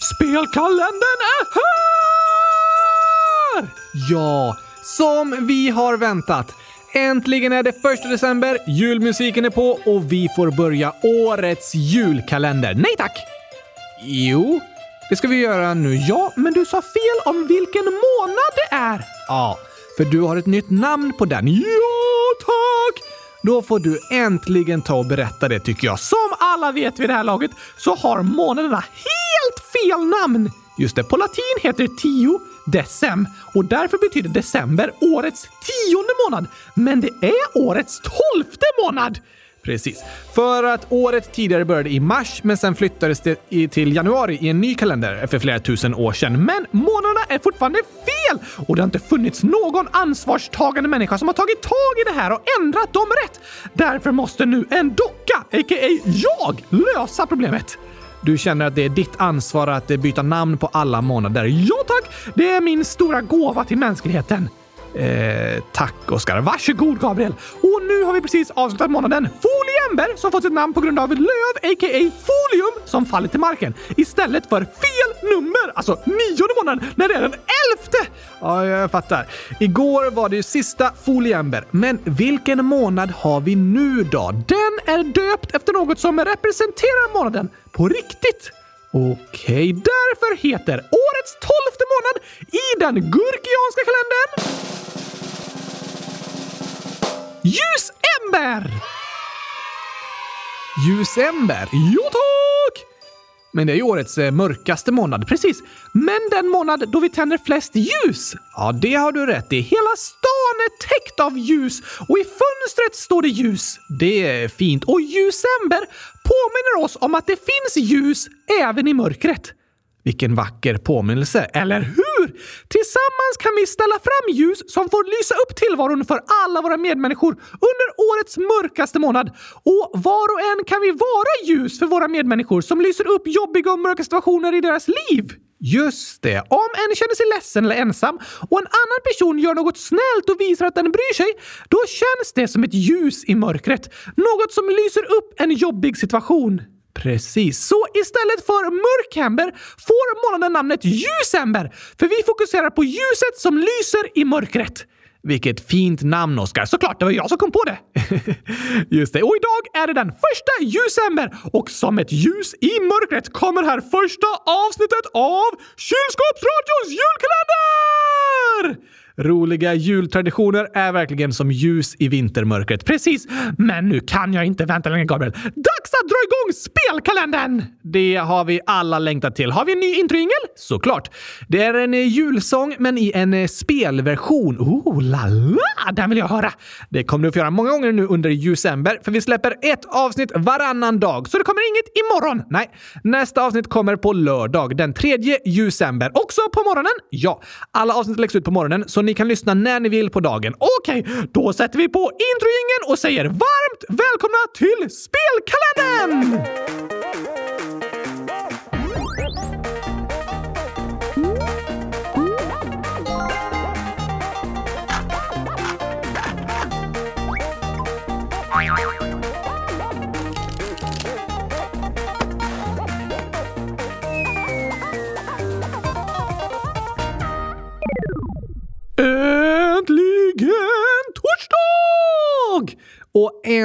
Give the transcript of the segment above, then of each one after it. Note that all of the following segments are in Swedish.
Spelkalendern är här! Ja, som vi har väntat. Äntligen är det första december, julmusiken är på och vi får börja årets julkalender. Nej tack! Jo, det ska vi göra nu. Ja, men du sa fel om vilken månad det är. Ja, för du har ett nytt namn på den. Ja, tack! Då får du äntligen ta och berätta det tycker jag. Som alla vet vid det här laget så har månaderna helt fel namn. Just det, på latin heter det tio decem och därför betyder december årets tionde månad. Men det är årets tolfte månad! Precis. För att året tidigare började i mars, men sen flyttades det till januari i en ny kalender för flera tusen år sedan. Men månaderna är fortfarande fel! Och det har inte funnits någon ansvarstagande människa som har tagit tag i det här och ändrat dem rätt. Därför måste nu en docka, a.k.a. jag, lösa problemet. Du känner att det är ditt ansvar att byta namn på alla månader. Ja tack! Det är min stora gåva till mänskligheten. Eh, tack Oskar. Varsågod Gabriel. Och nu har vi precis avslutat månaden Foliember som fått sitt namn på grund av löv, a.k.a. folium, som faller till marken istället för fel nummer, alltså nionde månaden när det är den elfte. Ja, jag fattar. Igår var det ju sista Foliember, men vilken månad har vi nu då? Den är döpt efter något som representerar månaden på riktigt. Okej, därför heter årets tolfte månad i den gurkianska kalendern Ljusember! Ljusember? Jo tack! Men det är ju årets eh, mörkaste månad, precis. Men den månad då vi tänder flest ljus. Ja, det har du rätt i. Hela stan är täckt av ljus och i fönstret står det ljus. Det är fint. Och ljusember påminner oss om att det finns ljus även i mörkret. Vilken vacker påminnelse, eller hur? Tillsammans kan vi ställa fram ljus som får lysa upp tillvaron för alla våra medmänniskor under årets mörkaste månad. Och var och en kan vi vara ljus för våra medmänniskor som lyser upp jobbiga och mörka situationer i deras liv. Just det. Om en känner sig ledsen eller ensam och en annan person gör något snällt och visar att den bryr sig, då känns det som ett ljus i mörkret. Något som lyser upp en jobbig situation. Precis. Så istället för mörkember får månaden namnet ljusember, för vi fokuserar på ljuset som lyser i mörkret. Vilket fint namn, Oskar. Såklart, det var jag som kom på det. Just det. Och idag är det den första ljusember och som ett ljus i mörkret kommer här första avsnittet av Kylskåpsradions julkalender! Roliga jultraditioner är verkligen som ljus i vintermörkret. Precis! Men nu kan jag inte vänta längre, Gabriel. Dags att dra igång spelkalendern! Det har vi alla längtat till. Har vi en ny introingel? Såklart. Det är en julsång, men i en spelversion. Oh la la! Den vill jag höra! Det kommer du få göra många gånger nu under december, för vi släpper ett avsnitt varannan dag. Så det kommer inget imorgon. Nej, nästa avsnitt kommer på lördag den 3 december. Också på morgonen? Ja, alla avsnitt läggs ut på morgonen, så ni kan lyssna när ni vill på dagen. Okej, då sätter vi på introingen och säger varmt välkomna till Spelkalendern!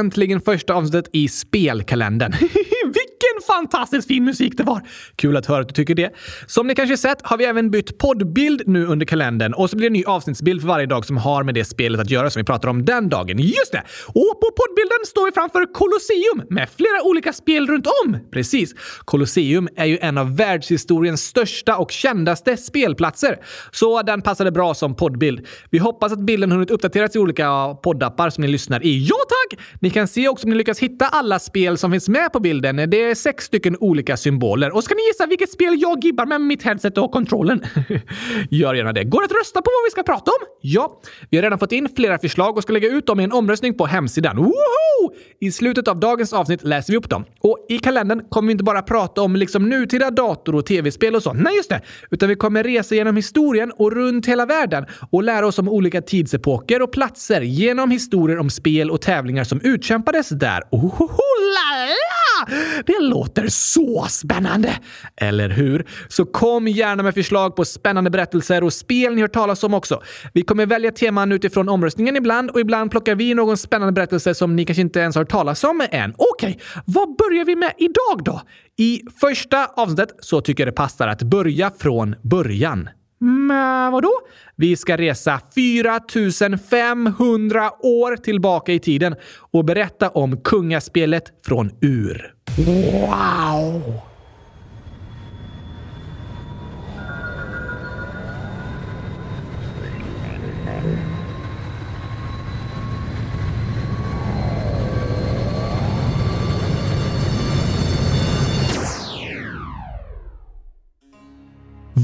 Äntligen första avsnittet i spelkalendern. Vilken fantastiskt fin musik det var! Kul att höra att du tycker det. Som ni kanske sett har vi även bytt poddbild nu under kalendern och så blir det en ny avsnittsbild för varje dag som har med det spelet att göra som vi pratar om den dagen. Just det! Och på poddbilden står vi framför Colosseum med flera olika spel runt om. Precis. Colosseum är ju en av världshistoriens största och kändaste spelplatser, så den passade bra som poddbild. Vi hoppas att bilden hunnit uppdateras i olika poddappar som ni lyssnar i. Ja! Ni kan se också om ni lyckas hitta alla spel som finns med på bilden. Det är sex stycken olika symboler. Och ska ni gissa vilket spel jag gibbar med mitt headset och kontrollen? Gör gärna det. Går det att rösta på vad vi ska prata om? Ja, vi har redan fått in flera förslag och ska lägga ut dem i en omröstning på hemsidan. Woho! I slutet av dagens avsnitt läser vi upp dem. Och i kalendern kommer vi inte bara prata om liksom nutida dator och tv-spel och så. Nej, just det! Utan vi kommer resa genom historien och runt hela världen och lära oss om olika tidsepoker och platser genom historier om spel och tävlingar som utkämpades där. Ohoho, la, la! Det låter så spännande! Eller hur? Så kom gärna med förslag på spännande berättelser och spel ni hört talas om också. Vi kommer välja teman utifrån omröstningen ibland och ibland plockar vi någon spännande berättelse som ni kanske inte ens har hört talas om än. Okej, okay, vad börjar vi med idag då? I första avsnittet så tycker jag det passar att börja från början. Men vadå? Vi ska resa 4500 år tillbaka i tiden och berätta om kungaspelet från Ur. Wow!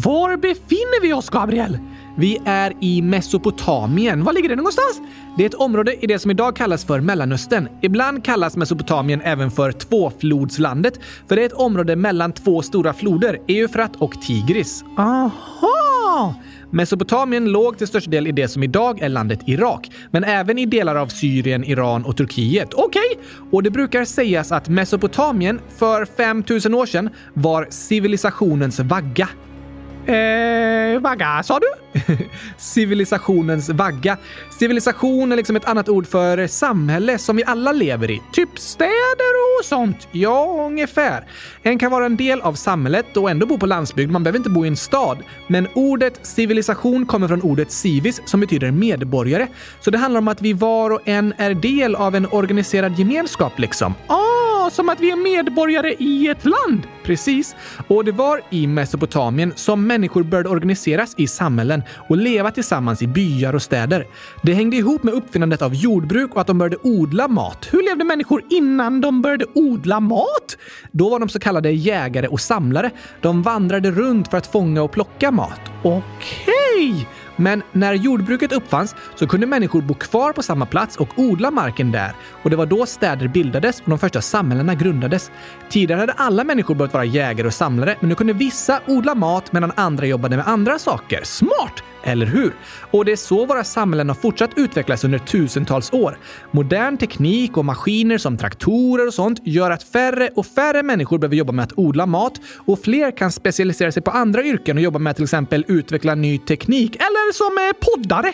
Var befinner vi oss, Gabriel? Vi är i Mesopotamien. Var ligger det någonstans? Det är ett område i det som idag kallas för Mellanöstern. Ibland kallas Mesopotamien även för tvåflodslandet, för det är ett område mellan två stora floder, Eufrat och Tigris. Aha! Mesopotamien låg till största del i det som idag är landet Irak, men även i delar av Syrien, Iran och Turkiet. Okej! Okay. Och det brukar sägas att Mesopotamien för 5000 år sedan var civilisationens vagga. Vagga, sa du? Civilisationens vagga. Civilisation är liksom ett annat ord för samhälle som vi alla lever i. Typ städer och sånt. Ja, ungefär. En kan vara en del av samhället och ändå bo på landsbygd. Man behöver inte bo i en stad. Men ordet civilisation kommer från ordet civis som betyder medborgare. Så det handlar om att vi var och en är del av en organiserad gemenskap liksom. Ah, som att vi är medborgare i ett land! Precis. Och det var i Mesopotamien som människor började organiseras i samhällen och leva tillsammans i byar och städer. Det hängde ihop med uppfinnandet av jordbruk och att de började odla mat. Hur levde människor innan de började odla mat? Då var de så kallade jägare och samlare. De vandrade runt för att fånga och plocka mat. Okej! Okay. Men när jordbruket uppfanns så kunde människor bo kvar på samma plats och odla marken där. Och det var då städer bildades och de första samhällena grundades. Tidigare hade alla människor börjat vara jägare och samlare, men nu kunde vissa odla mat medan andra jobbade med andra saker. Smart! Eller hur? Och det är så våra samhällen har fortsatt utvecklas under tusentals år. Modern teknik och maskiner som traktorer och sånt gör att färre och färre människor behöver jobba med att odla mat och fler kan specialisera sig på andra yrken och jobba med att till exempel utveckla ny teknik eller som eh, poddare.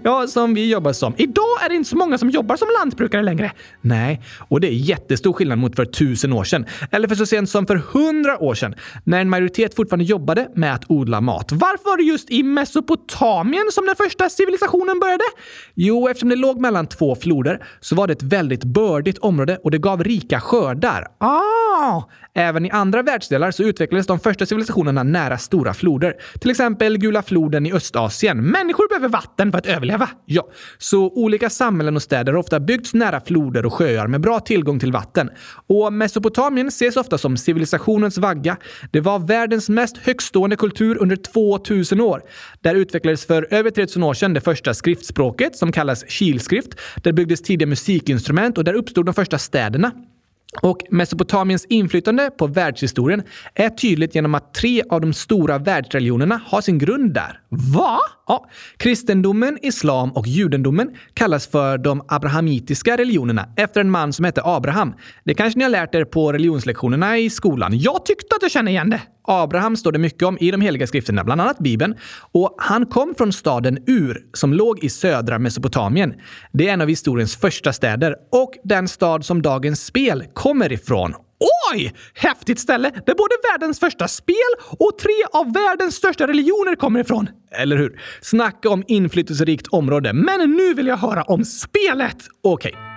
ja, som vi jobbar som. Idag är det inte så många som jobbar som lantbrukare längre. Nej, och det är jättestor skillnad mot för tusen år sedan. Eller för så sent som för hundra år sedan, när en majoritet fortfarande jobbade med att odla mat. Varför var det just i Mesopotamien som den första civilisationen började? Jo, eftersom det låg mellan två floder så var det ett väldigt bördigt område och det gav rika skördar. Ah! Även i andra världsdelar så utvecklades de första civilisationerna nära stora floder. Till exempel Gula floden i Östasien. Människor behöver vatten för att överleva. Ja, så olika samhällen och städer har ofta byggts nära floder och sjöar med bra tillgång till vatten. Och Mesopotamien ses ofta som civilisationens vagga. Det var världens mest högstående kultur under 2000 år. Där utvecklades för över 3000 år sedan det första skriftspråket som kallas kilskrift. Där byggdes tidiga musikinstrument och där uppstod de första städerna. Och Mesopotamiens inflytande på världshistorien är tydligt genom att tre av de stora världsreligionerna har sin grund där. Va? Ja, kristendomen, islam och judendomen kallas för de abrahamitiska religionerna efter en man som hette Abraham. Det kanske ni har lärt er på religionslektionerna i skolan. Jag tyckte att jag kände igen det. Abraham står det mycket om i de heliga skrifterna, bland annat Bibeln. Och han kom från staden Ur som låg i södra Mesopotamien. Det är en av historiens första städer och den stad som dagens spel kommer ifrån. Oj! Häftigt ställe där både världens första spel och tre av världens största religioner kommer ifrån. Eller hur? Snacka om inflytelserikt område. Men nu vill jag höra om spelet! Okej. Okay.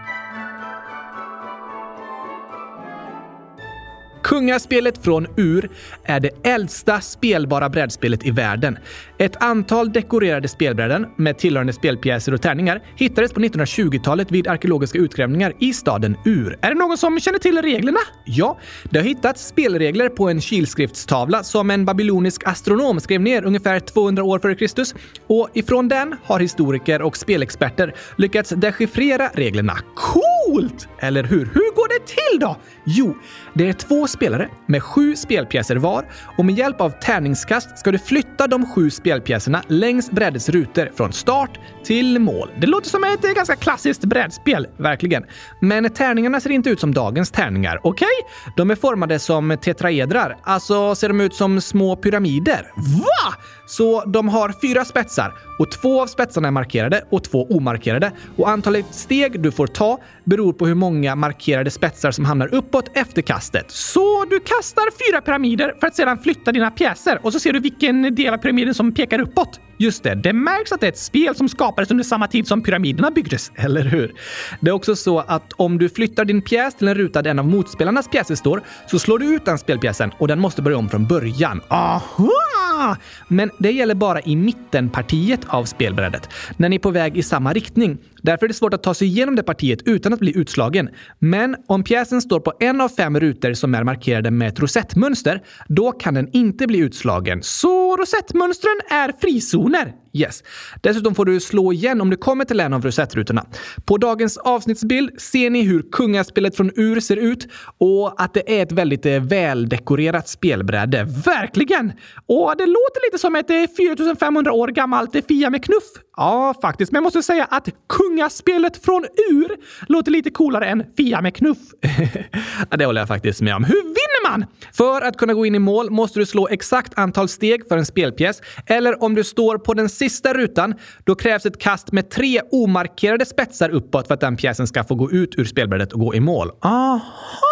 Kungaspelet från Ur är det äldsta spelbara brädspelet i världen. Ett antal dekorerade spelbräden med tillhörande spelpjäser och tärningar hittades på 1920-talet vid arkeologiska utgrävningar i staden Ur. Är det någon som känner till reglerna? Ja, det har hittats spelregler på en kilskriftstavla som en babylonisk astronom skrev ner ungefär 200 år före Kristus. Och ifrån den har historiker och spelexperter lyckats dechiffrera reglerna. Coolt! Eller hur? Hur går det till då? Jo, det är två spelare med sju spelpjäser var och med hjälp av tärningskast ska du flytta de sju spelpjäserna längs brädets rutor från start till mål. Det låter som ett eh, ganska klassiskt brädspel, verkligen. Men tärningarna ser inte ut som dagens tärningar, okej? Okay? De är formade som tetraedrar, alltså ser de ut som små pyramider. Va? Så de har fyra spetsar och två av spetsarna är markerade och två omarkerade. Och antalet steg du får ta beror på hur många markerade spetsar som hamnar uppåt efter kastet. Så du kastar fyra pyramider för att sedan flytta dina pjäser och så ser du vilken del av pyramiden som pekar uppåt. Just det, det märks att det är ett spel som skapades under samma tid som pyramiderna byggdes, eller hur? Det är också så att om du flyttar din pjäs till en ruta där en av motspelarnas pjäser står så slår du ut den spelpjäsen och den måste börja om från början. Aha! Men det gäller bara i mittenpartiet av spelbrädet, när ni är på väg i samma riktning. Därför är det svårt att ta sig igenom det partiet utan att bli utslagen. Men om pjäsen står på en av fem rutor som är markerade med ett rosettmönster, då kan den inte bli utslagen. Så rosettmönstren är frizoner. Yes. Dessutom får du slå igen om du kommer till en av rosettrutorna. På dagens avsnittsbild ser ni hur kungaspelet från Ur ser ut och att det är ett väldigt eh, väldekorerat spelbräde. Verkligen! Och det låter lite som ett eh, 4500 år gammalt Fia med knuff. Ja, faktiskt. Men jag måste säga att kungaspelet från Ur låter lite coolare än Fia med knuff. ja, det håller jag faktiskt med om. Hur man? För att kunna gå in i mål måste du slå exakt antal steg för en spelpjäs eller om du står på den sista rutan, då krävs ett kast med tre omarkerade spetsar uppåt för att den pjäsen ska få gå ut ur spelbrädet och gå i mål. Aha!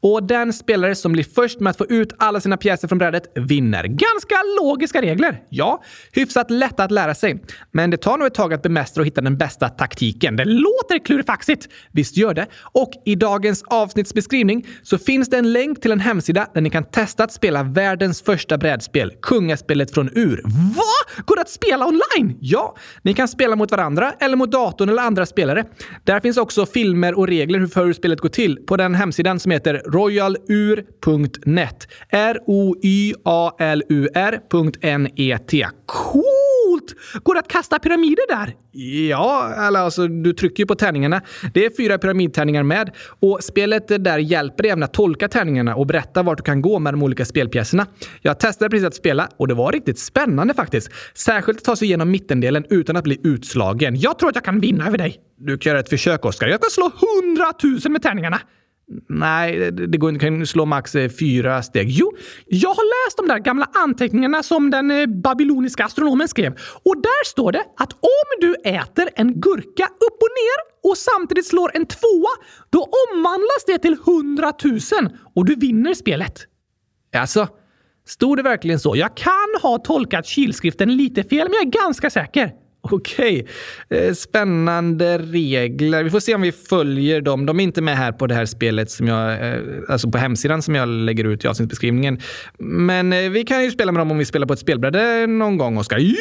Och den spelare som blir först med att få ut alla sina pjäser från brädet vinner. Ganska logiska regler. Ja, hyfsat lätta att lära sig. Men det tar nog ett tag att bemästra och hitta den bästa taktiken. Det låter klurifaxigt. Visst gör det. Och i dagens avsnittsbeskrivning så finns det en länk till en hemsida där ni kan testa att spela världens första brädspel, kungaspelet från Ur. Vad? Går det att spela online? Ja, ni kan spela mot varandra eller mot datorn eller andra spelare. Där finns också filmer och regler för hur spelet går till på den hemsidan som heter royalur.net. R-O-Y-A-L-U-R.net. Cool! Coolt! Går det att kasta pyramider där? Ja, eller alltså du trycker ju på tärningarna. Det är fyra pyramidtärningar med och spelet där hjälper dig även att tolka tärningarna och berätta vart du kan gå med de olika spelpjäserna. Jag testade precis att spela och det var riktigt spännande faktiskt. Särskilt att ta sig igenom mittendelen utan att bli utslagen. Jag tror att jag kan vinna över dig. Du kan göra ett försök, Oskar. Jag ska slå hundratusen med tärningarna. Nej, det går inte. kan slå max eh, fyra steg. Jo, jag har läst de där gamla anteckningarna som den eh, babyloniska astronomen skrev. Och där står det att om du äter en gurka upp och ner och samtidigt slår en tvåa, då omvandlas det till hundratusen och du vinner spelet. Alltså, stod det verkligen så? Jag kan ha tolkat kilskriften lite fel, men jag är ganska säker. Okej. Okay. Spännande regler. Vi får se om vi följer dem. De är inte med här på det här spelet som jag, eh, alltså på hemsidan som jag lägger ut i avsnittsbeskrivningen. Men eh, vi kan ju spela med dem om vi spelar på ett spelbräde någon gång, Oskar. Ja,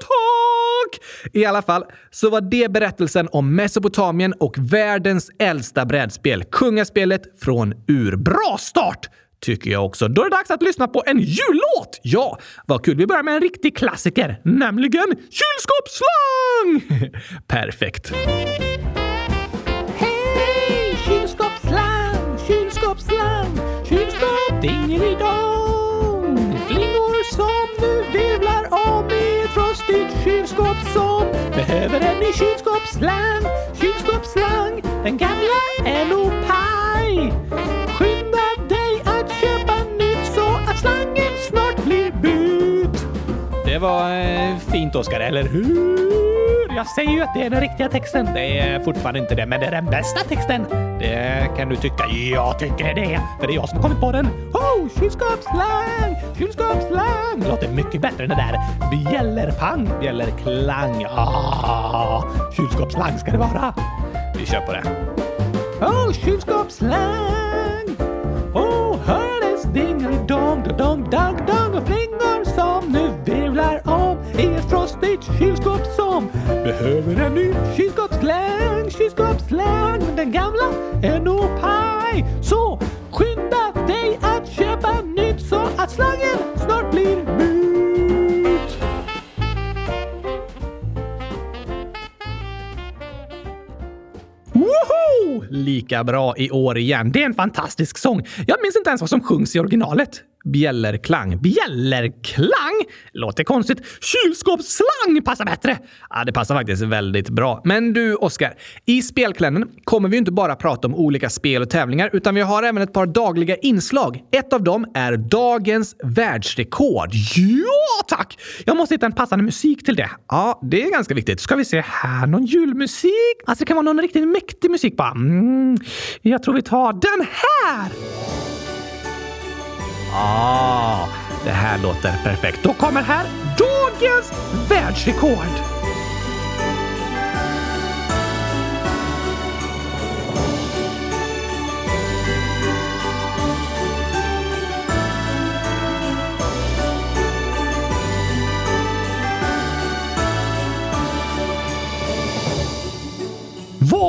tack! I alla fall så var det berättelsen om Mesopotamien och världens äldsta brädspel. Kungaspelet från Ur. Bra start! Tycker jag också. Då är det dags att lyssna på en jullåt! Ja, vad kul. Vi börjar med en riktig klassiker, nämligen kylskåpsslang! Perfekt. Hej! Kylskåpsslang, kylskåpsslang, kylskåp dingelidong. Flingor som du virvlar om i ett frostigt kylskåp som behöver en ny kylskåpsslang, kylskåpsslang. Den gamla är nog paj. Det var eh, fint, Oskar, eller hur? Jag säger ju att det är den riktiga texten. Det är fortfarande inte det, men det är den bästa texten. Det kan du tycka. Jag tycker det, för det är jag som har kommit på den. Oh, kylskåpsslang! Kylskåpsslang! Det låter mycket bättre än det där bjällerpang, bjällerklang. Ah, kylskåpsslang ska det vara. Vi kör på det. Oh, kylskåpsslang! Oh, hördes dingelidong, dong, dong, dong i ett frostigt kylskåp som behöver en ny kylskåpsslang, kylskåpsslang. Men den gamla är nog paj. Så skynda dig att köpa nytt så att slangen snart blir mut. Woho! lika bra i år igen. Det är en fantastisk sång. Jag minns inte ens vad som sjungs i originalet. Bjällerklang. Bjällerklang? Låter konstigt. Kylskåpsslang passar bättre. Ja, det passar faktiskt väldigt bra. Men du, Oskar. I Spelklännen kommer vi inte bara prata om olika spel och tävlingar, utan vi har även ett par dagliga inslag. Ett av dem är dagens världsrekord. Ja, tack! Jag måste hitta en passande musik till det. Ja, det är ganska viktigt. Ska vi se här. Någon julmusik? Alltså, det kan vara någon riktigt mäktig musik bara. Mm, jag tror vi tar den här! Ah, det här låter perfekt. Då kommer här dagens världsrekord!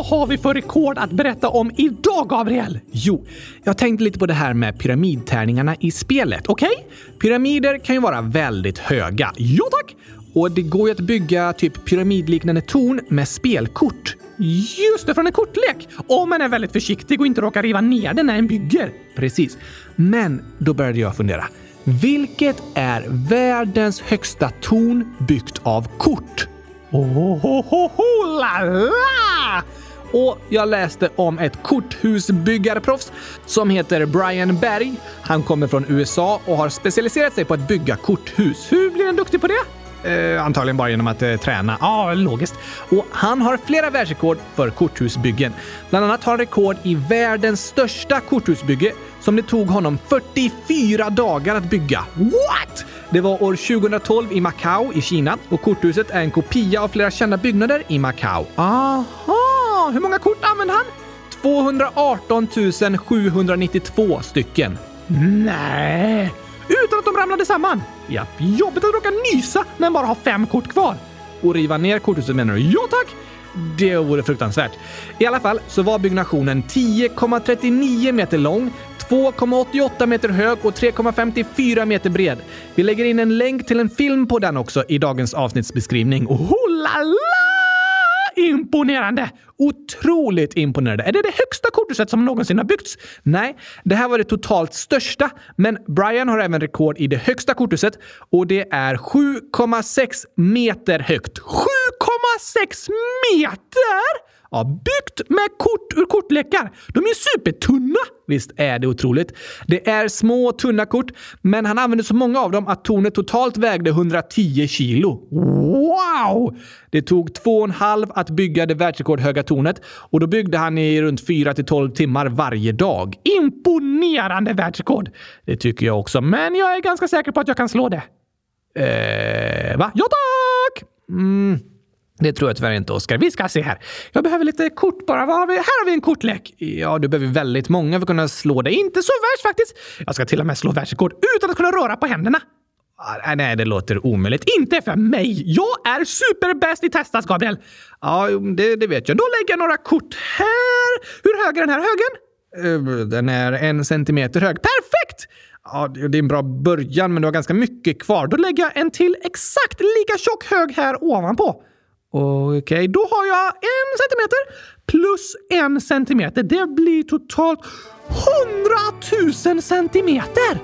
Vad har vi för rekord att berätta om idag, Gabriel? Jo, jag tänkte lite på det här med pyramidtärningarna i spelet. Okej? Okay? Pyramider kan ju vara väldigt höga. Ja, tack! Och det går ju att bygga typ pyramidliknande torn med spelkort. Just det, från en kortlek! Om man är väldigt försiktig och inte råkar riva ner den när en bygger. Precis. Men då började jag fundera. Vilket är världens högsta torn byggt av kort? Oh, la, la! Och jag läste om ett korthusbyggarproffs som heter Brian Berg. Han kommer från USA och har specialiserat sig på att bygga korthus. Hur blir han duktig på det? Eh, antagligen bara genom att eh, träna. Ja, logiskt. Och han har flera världsrekord för korthusbyggen. Bland annat har han rekord i världens största korthusbygge som det tog honom 44 dagar att bygga. What? Det var år 2012 i Macao i Kina och korthuset är en kopia av flera kända byggnader i Macao. Aha! Hur många kort använde han? 218 792 stycken. Nej! Utan att de ramlade samman? Japp, jobbigt att råka nysa när man bara har fem kort kvar. Och riva ner korthuset menar du? Ja tack! Det vore fruktansvärt. I alla fall så var byggnationen 10,39 meter lång, 2,88 meter hög och 3,54 meter bred. Vi lägger in en länk till en film på den också i dagens avsnittsbeskrivning. Oh la la! Imponerande! Otroligt imponerande. Är det det högsta korthuset som någonsin har byggts? Nej, det här var det totalt största, men Brian har även rekord i det högsta korthuset och det är 7,6 meter högt. 7,6 meter! Ja, byggt med kort ur kortlekar. De är supertunna! Visst är det otroligt? Det är små, tunna kort, men han använde så många av dem att tornet totalt vägde 110 kilo. Wow! Det tog två och en halv att bygga det världsrekordhöga tornet och då byggde han i runt 4 till 12 timmar varje dag. Imponerande världsrekord! Det tycker jag också, men jag är ganska säker på att jag kan slå det. Eh, va? Ja tack! Mm. Det tror jag tyvärr inte, Oskar. Vi ska se här. Jag behöver lite kort bara. Vad har vi? Här har vi en kortlek. Ja, du behöver väldigt många för att kunna slå dig Inte så värst faktiskt. Jag ska till och med slå världsrekord utan att kunna röra på händerna. Ah, nej, det låter omöjligt. Inte för mig! Jag är superbäst i testas, Gabriel! Ja, det, det, vet jag. Då lägger jag några kort här. Hur hög är den här högen? Eh, den är en centimeter hög. Perfekt! Ja, det är en bra början, men du har ganska mycket kvar. Då lägger jag en till exakt lika tjock hög här ovanpå. Okej, okay, då har jag en centimeter plus en centimeter. Det blir totalt hundratusen centimeter!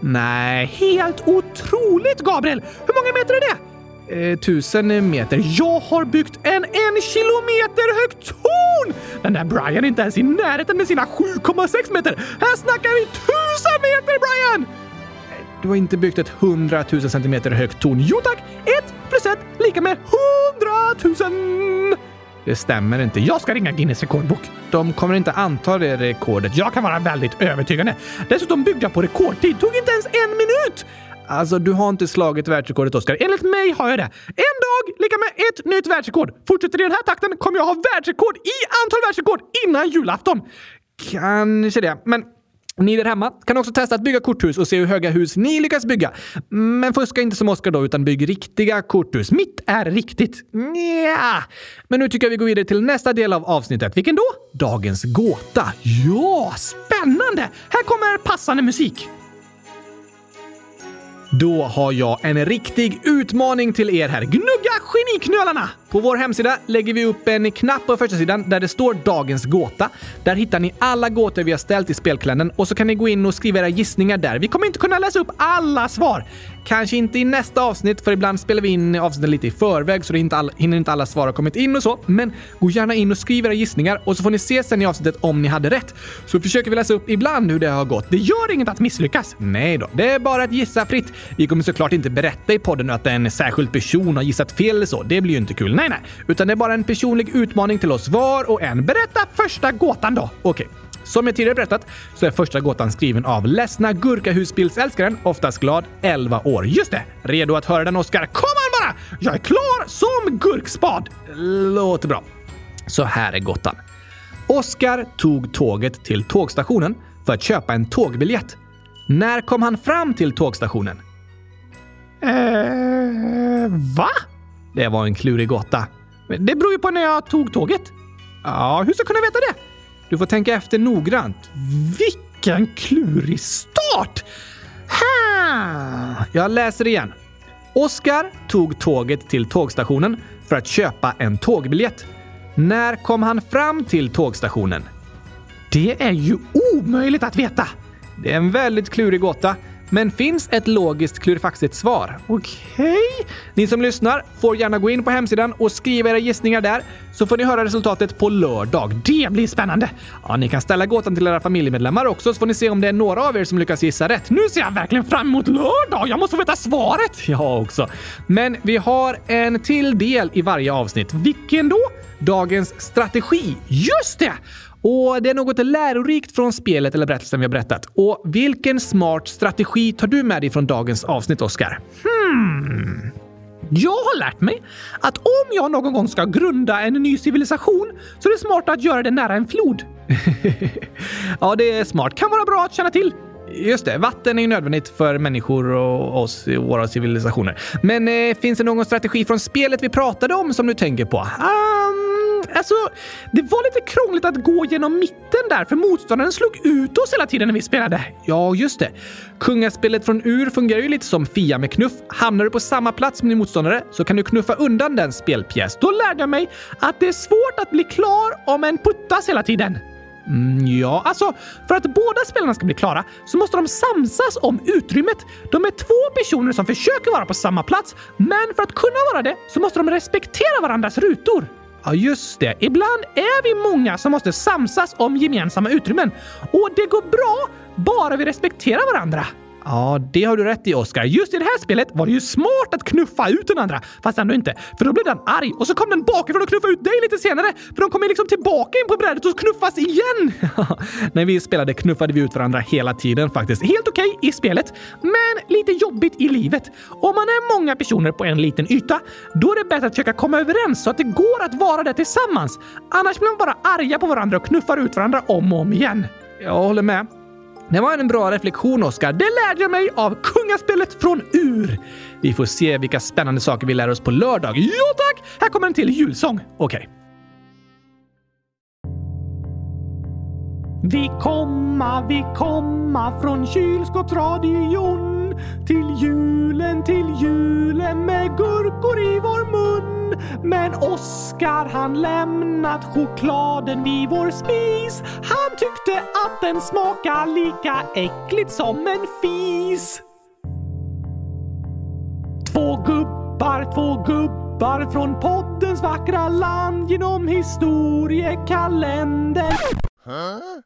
Nej, helt otroligt Gabriel! Hur många meter är det? Eh, tusen meter. Jag har byggt en en kilometer högt torn! Den där Brian är inte ens i närheten med sina 7,6 meter. Här snackar vi tusen meter Brian! Du har inte byggt ett 100 000 centimeter högt torn. Jo tack! Ett plus ett lika med 100 000! Det stämmer inte. Jag ska ringa Guinness rekordbok. De kommer inte anta det rekordet. Jag kan vara väldigt övertygande. Dessutom byggde jag på rekordtid. Tog inte ens en minut! Alltså, du har inte slagit världsrekordet, Oskar. Enligt mig har jag det. En dag lika med ett nytt världsrekord. Fortsätter i den här takten kommer jag ha världsrekord i antal världsrekord innan julafton. Kanske det, men ni där hemma kan också testa att bygga korthus och se hur höga hus ni lyckas bygga. Men fuska inte som Oskar då, utan bygg riktiga korthus. Mitt är riktigt. Nja. Men nu tycker jag vi går vidare till nästa del av avsnittet. Vilken då? Dagens gåta. Ja, spännande! Här kommer passande musik. Då har jag en riktig utmaning till er här. Gnugga geniknölarna! På vår hemsida lägger vi upp en knapp på första sidan där det står dagens gåta. Där hittar ni alla gåtor vi har ställt i spelkalendern och så kan ni gå in och skriva era gissningar där. Vi kommer inte kunna läsa upp alla svar. Kanske inte i nästa avsnitt, för ibland spelar vi in avsnittet lite i förväg så det inte all, hinner inte alla svar ha kommit in och så. Men gå gärna in och skriv era gissningar och så får ni se sen i avsnittet om ni hade rätt. Så försöker vi läsa upp ibland hur det har gått. Det gör inget att misslyckas. Nej då, det är bara att gissa fritt. Vi kommer såklart inte berätta i podden att en särskild person har gissat fel eller så. Det blir ju inte kul. Nej, nej. Utan det är bara en personlig utmaning till oss var och en. Berätta första gåtan då. Okej. Som jag tidigare berättat så är första gåtan skriven av ledsna gurkahusbilsälskaren, oftast glad, 11 år. Just det! Redo att höra den, Oskar? Kom an bara! Jag är klar som gurkspad! Låter bra. Så här är gåtan. Oskar tog tåget till tågstationen för att köpa en tågbiljett. När kom han fram till tågstationen? Eh, va? Det var en klurig gåta. Det beror ju på när jag tog tåget. Ja, hur ska jag kunna veta det? Du får tänka efter noggrant. Vilken klurig start! Ha! Jag läser igen. Oskar tog tåget till tågstationen för att köpa en tågbiljett. När kom han fram till tågstationen? Det är ju omöjligt att veta! Det är en väldigt klurig gåta. Men finns ett logiskt klurifaxigt svar? Okej? Okay. Ni som lyssnar får gärna gå in på hemsidan och skriva era gissningar där, så får ni höra resultatet på lördag. Det blir spännande! Ja, ni kan ställa gåtan till era familjemedlemmar också, så får ni se om det är några av er som lyckas gissa rätt. Nu ser jag verkligen fram emot lördag! Jag måste få veta svaret! Jag också. Men vi har en till del i varje avsnitt. Vilken då? Dagens strategi. Just det! Och det är något lärorikt från spelet eller berättelsen vi har berättat. Och vilken smart strategi tar du med dig från dagens avsnitt, Oskar? Hmm. Jag har lärt mig att om jag någon gång ska grunda en ny civilisation så är det smart att göra det nära en flod. ja, det är smart. Kan vara bra att känna till. Just det, vatten är ju nödvändigt för människor och oss i våra civilisationer. Men eh, finns det någon strategi från spelet vi pratade om som du tänker på? Um, alltså, det var lite krångligt att gå genom mitten där för motståndaren slog ut oss hela tiden när vi spelade. Ja, just det. Kungaspelet från Ur fungerar ju lite som Fia med knuff. Hamnar du på samma plats som din motståndare så kan du knuffa undan den spelpjäs. Då lärde jag mig att det är svårt att bli klar om en puttas hela tiden. Mm, ja, alltså för att båda spelarna ska bli klara så måste de samsas om utrymmet. De är två personer som försöker vara på samma plats, men för att kunna vara det så måste de respektera varandras rutor. Ja, just det. Ibland är vi många som måste samsas om gemensamma utrymmen och det går bra bara vi respekterar varandra. Ja, det har du rätt i, Oscar. Just i det här spelet var det ju smart att knuffa ut den andra, fast ändå inte. För då blev den arg och så kom den bakifrån och knuffade ut dig lite senare. För de kom liksom tillbaka in på brädet och knuffas igen. När vi spelade knuffade vi ut varandra hela tiden faktiskt. Helt okej okay i spelet, men lite jobbigt i livet. Om man är många personer på en liten yta, då är det bättre att försöka komma överens så att det går att vara där tillsammans. Annars blir man bara arga på varandra och knuffar ut varandra om och om igen. Jag håller med. Det var en bra reflektion, Oskar. Det lärde jag mig av kungaspelet från Ur. Vi får se vilka spännande saker vi lär oss på lördag. Ja tack! Här kommer en till julsång. Okej. Okay. Vi komma, vi komma från kylskåpsradion till julen, till julen med gurkor i vår mun. Men Oskar han lämnat chokladen vid vår spis. Han tyckte att den smakar lika äckligt som en fis. Två gubbar, två gubbar från poddens vackra land genom historiekalendern.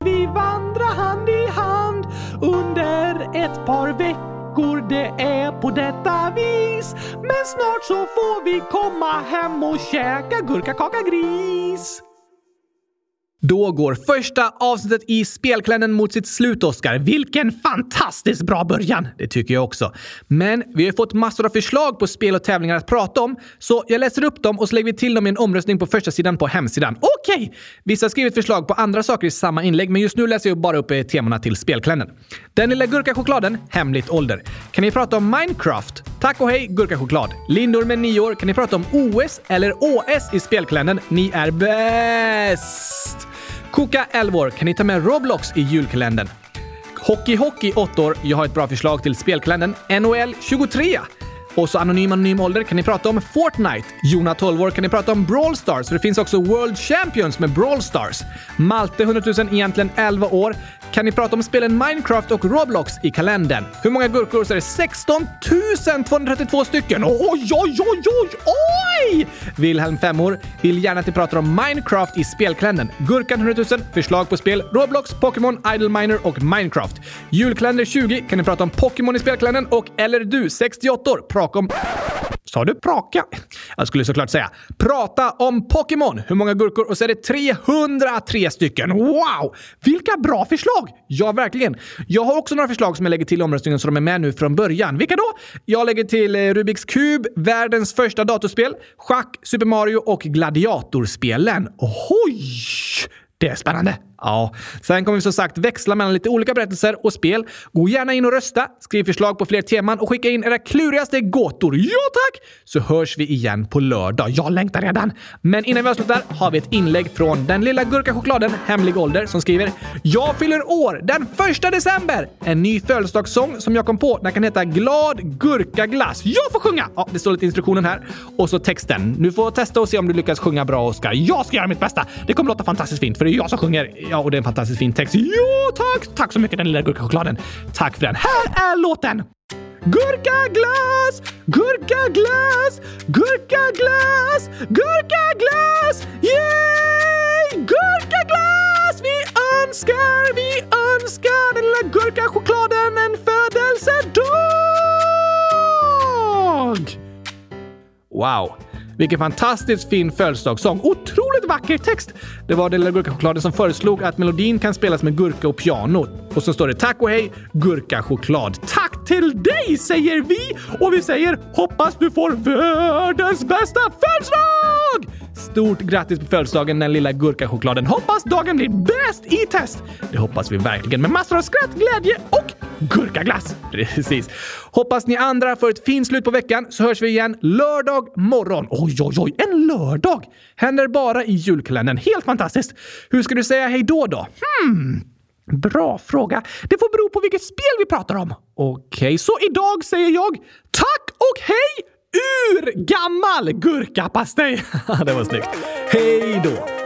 Vi vandrar hand i hand under ett par veckor veckor det är på detta vis. Men snart så får vi komma hem och käka gurkakaka gris. Då går första avsnittet i spelklännen mot sitt slut, Oskar. Vilken fantastiskt bra början! Det tycker jag också. Men vi har fått massor av förslag på spel och tävlingar att prata om, så jag läser upp dem och så lägger vi till dem i en omröstning på första sidan på hemsidan. Okej! Okay. Vissa har skrivit förslag på andra saker i samma inlägg, men just nu läser jag bara upp eh, temana till spelklännen. Den lilla gurkachokladen, hemligt ålder. Kan ni prata om Minecraft? Tack och hej gurkachoklad. Lindor med nio år, kan ni prata om OS eller OS i spelklännen? Ni är bäst! Koka 11 år. Kan ni ta med Roblox i julkalendern? Hockey Hockey 8 år. Jag har ett bra förslag till spelkalendern. NHL 23. Och så Anonym Anonym Ålder kan ni prata om Fortnite. Jona 12 år kan ni prata om Brawl Stars, för det finns också World Champions med Brawl Stars. Malte 100 000, egentligen 11 år, kan ni prata om spelen Minecraft och Roblox i kalendern. Hur många gurkor så är det 16 232 stycken. Oj, oj, oj, oj, oj! Wilhelm 5 vill gärna att ni pratar om Minecraft i spelkalendern. Gurkan 100 000, förslag på spel, Roblox, Pokémon, Idle Miner och Minecraft. Julkalender 20 kan ni prata om Pokémon i spelkalendern och eller du 68 år, prata om Sa du praka? Jag skulle såklart säga prata om Pokémon. Hur många gurkor? Och så är det 303 stycken. Wow! Vilka bra förslag! Ja, verkligen. Jag har också några förslag som jag lägger till omröstningen så de är med nu från början. Vilka då? Jag lägger till eh, Rubiks kub, världens första datorspel, schack, Super Mario och gladiatorspelen. Oj! Det är spännande. Ja, sen kommer vi som sagt växla mellan lite olika berättelser och spel. Gå gärna in och rösta, skriv förslag på fler teman och skicka in era klurigaste gåtor. Ja tack! Så hörs vi igen på lördag. Jag längtar redan. Men innan vi avslutar har vi ett inlägg från den lilla gurkachokladen Hemlig ålder som skriver “Jag fyller år den första december! En ny födelsedagssång som jag kom på. Den kan heta Glad gurkaglass. Jag får sjunga!” Ja, det står lite instruktionen här. Och så texten. Du får testa och se om du lyckas sjunga bra, Oskar. Jag ska göra mitt bästa. Det kommer låta fantastiskt fint, för det är jag som sjunger. Ja, och det är en fantastiskt fin text. Ja, tack! Tack så mycket den lilla gurkachokladen. Tack för den. Här är låten! Gurkaglass, gurkaglass, gurkaglass, gurkaglass! Yay! Gurkaglass! Vi önskar, vi önskar den lilla gurkachokladen en födelsedag! Wow! Vilken fantastiskt fin födelsedagssång. Otroligt vacker text! Det var den lilla gurkachokladen som föreslog att melodin kan spelas med gurka och piano. Och så står det tack och hej gurkachoklad. Tack till dig säger vi! Och vi säger hoppas du får världens bästa födelsedag! Stort grattis på födelsedagen den lilla gurkachokladen. Hoppas dagen blir bäst i test! Det hoppas vi verkligen med massor av skratt, glädje och gurkaglass. Precis. Hoppas ni andra får ett fint slut på veckan så hörs vi igen lördag morgon. Oj, oj, oj, en lördag! Händer bara i julkalendern. Helt fantastiskt! Hur ska du säga hej då då? Hmm. Bra fråga. Det får bero på vilket spel vi pratar om. Okej, okay, så idag säger jag tack och hej ur gammal gurkapastej. det var snyggt. Hej då!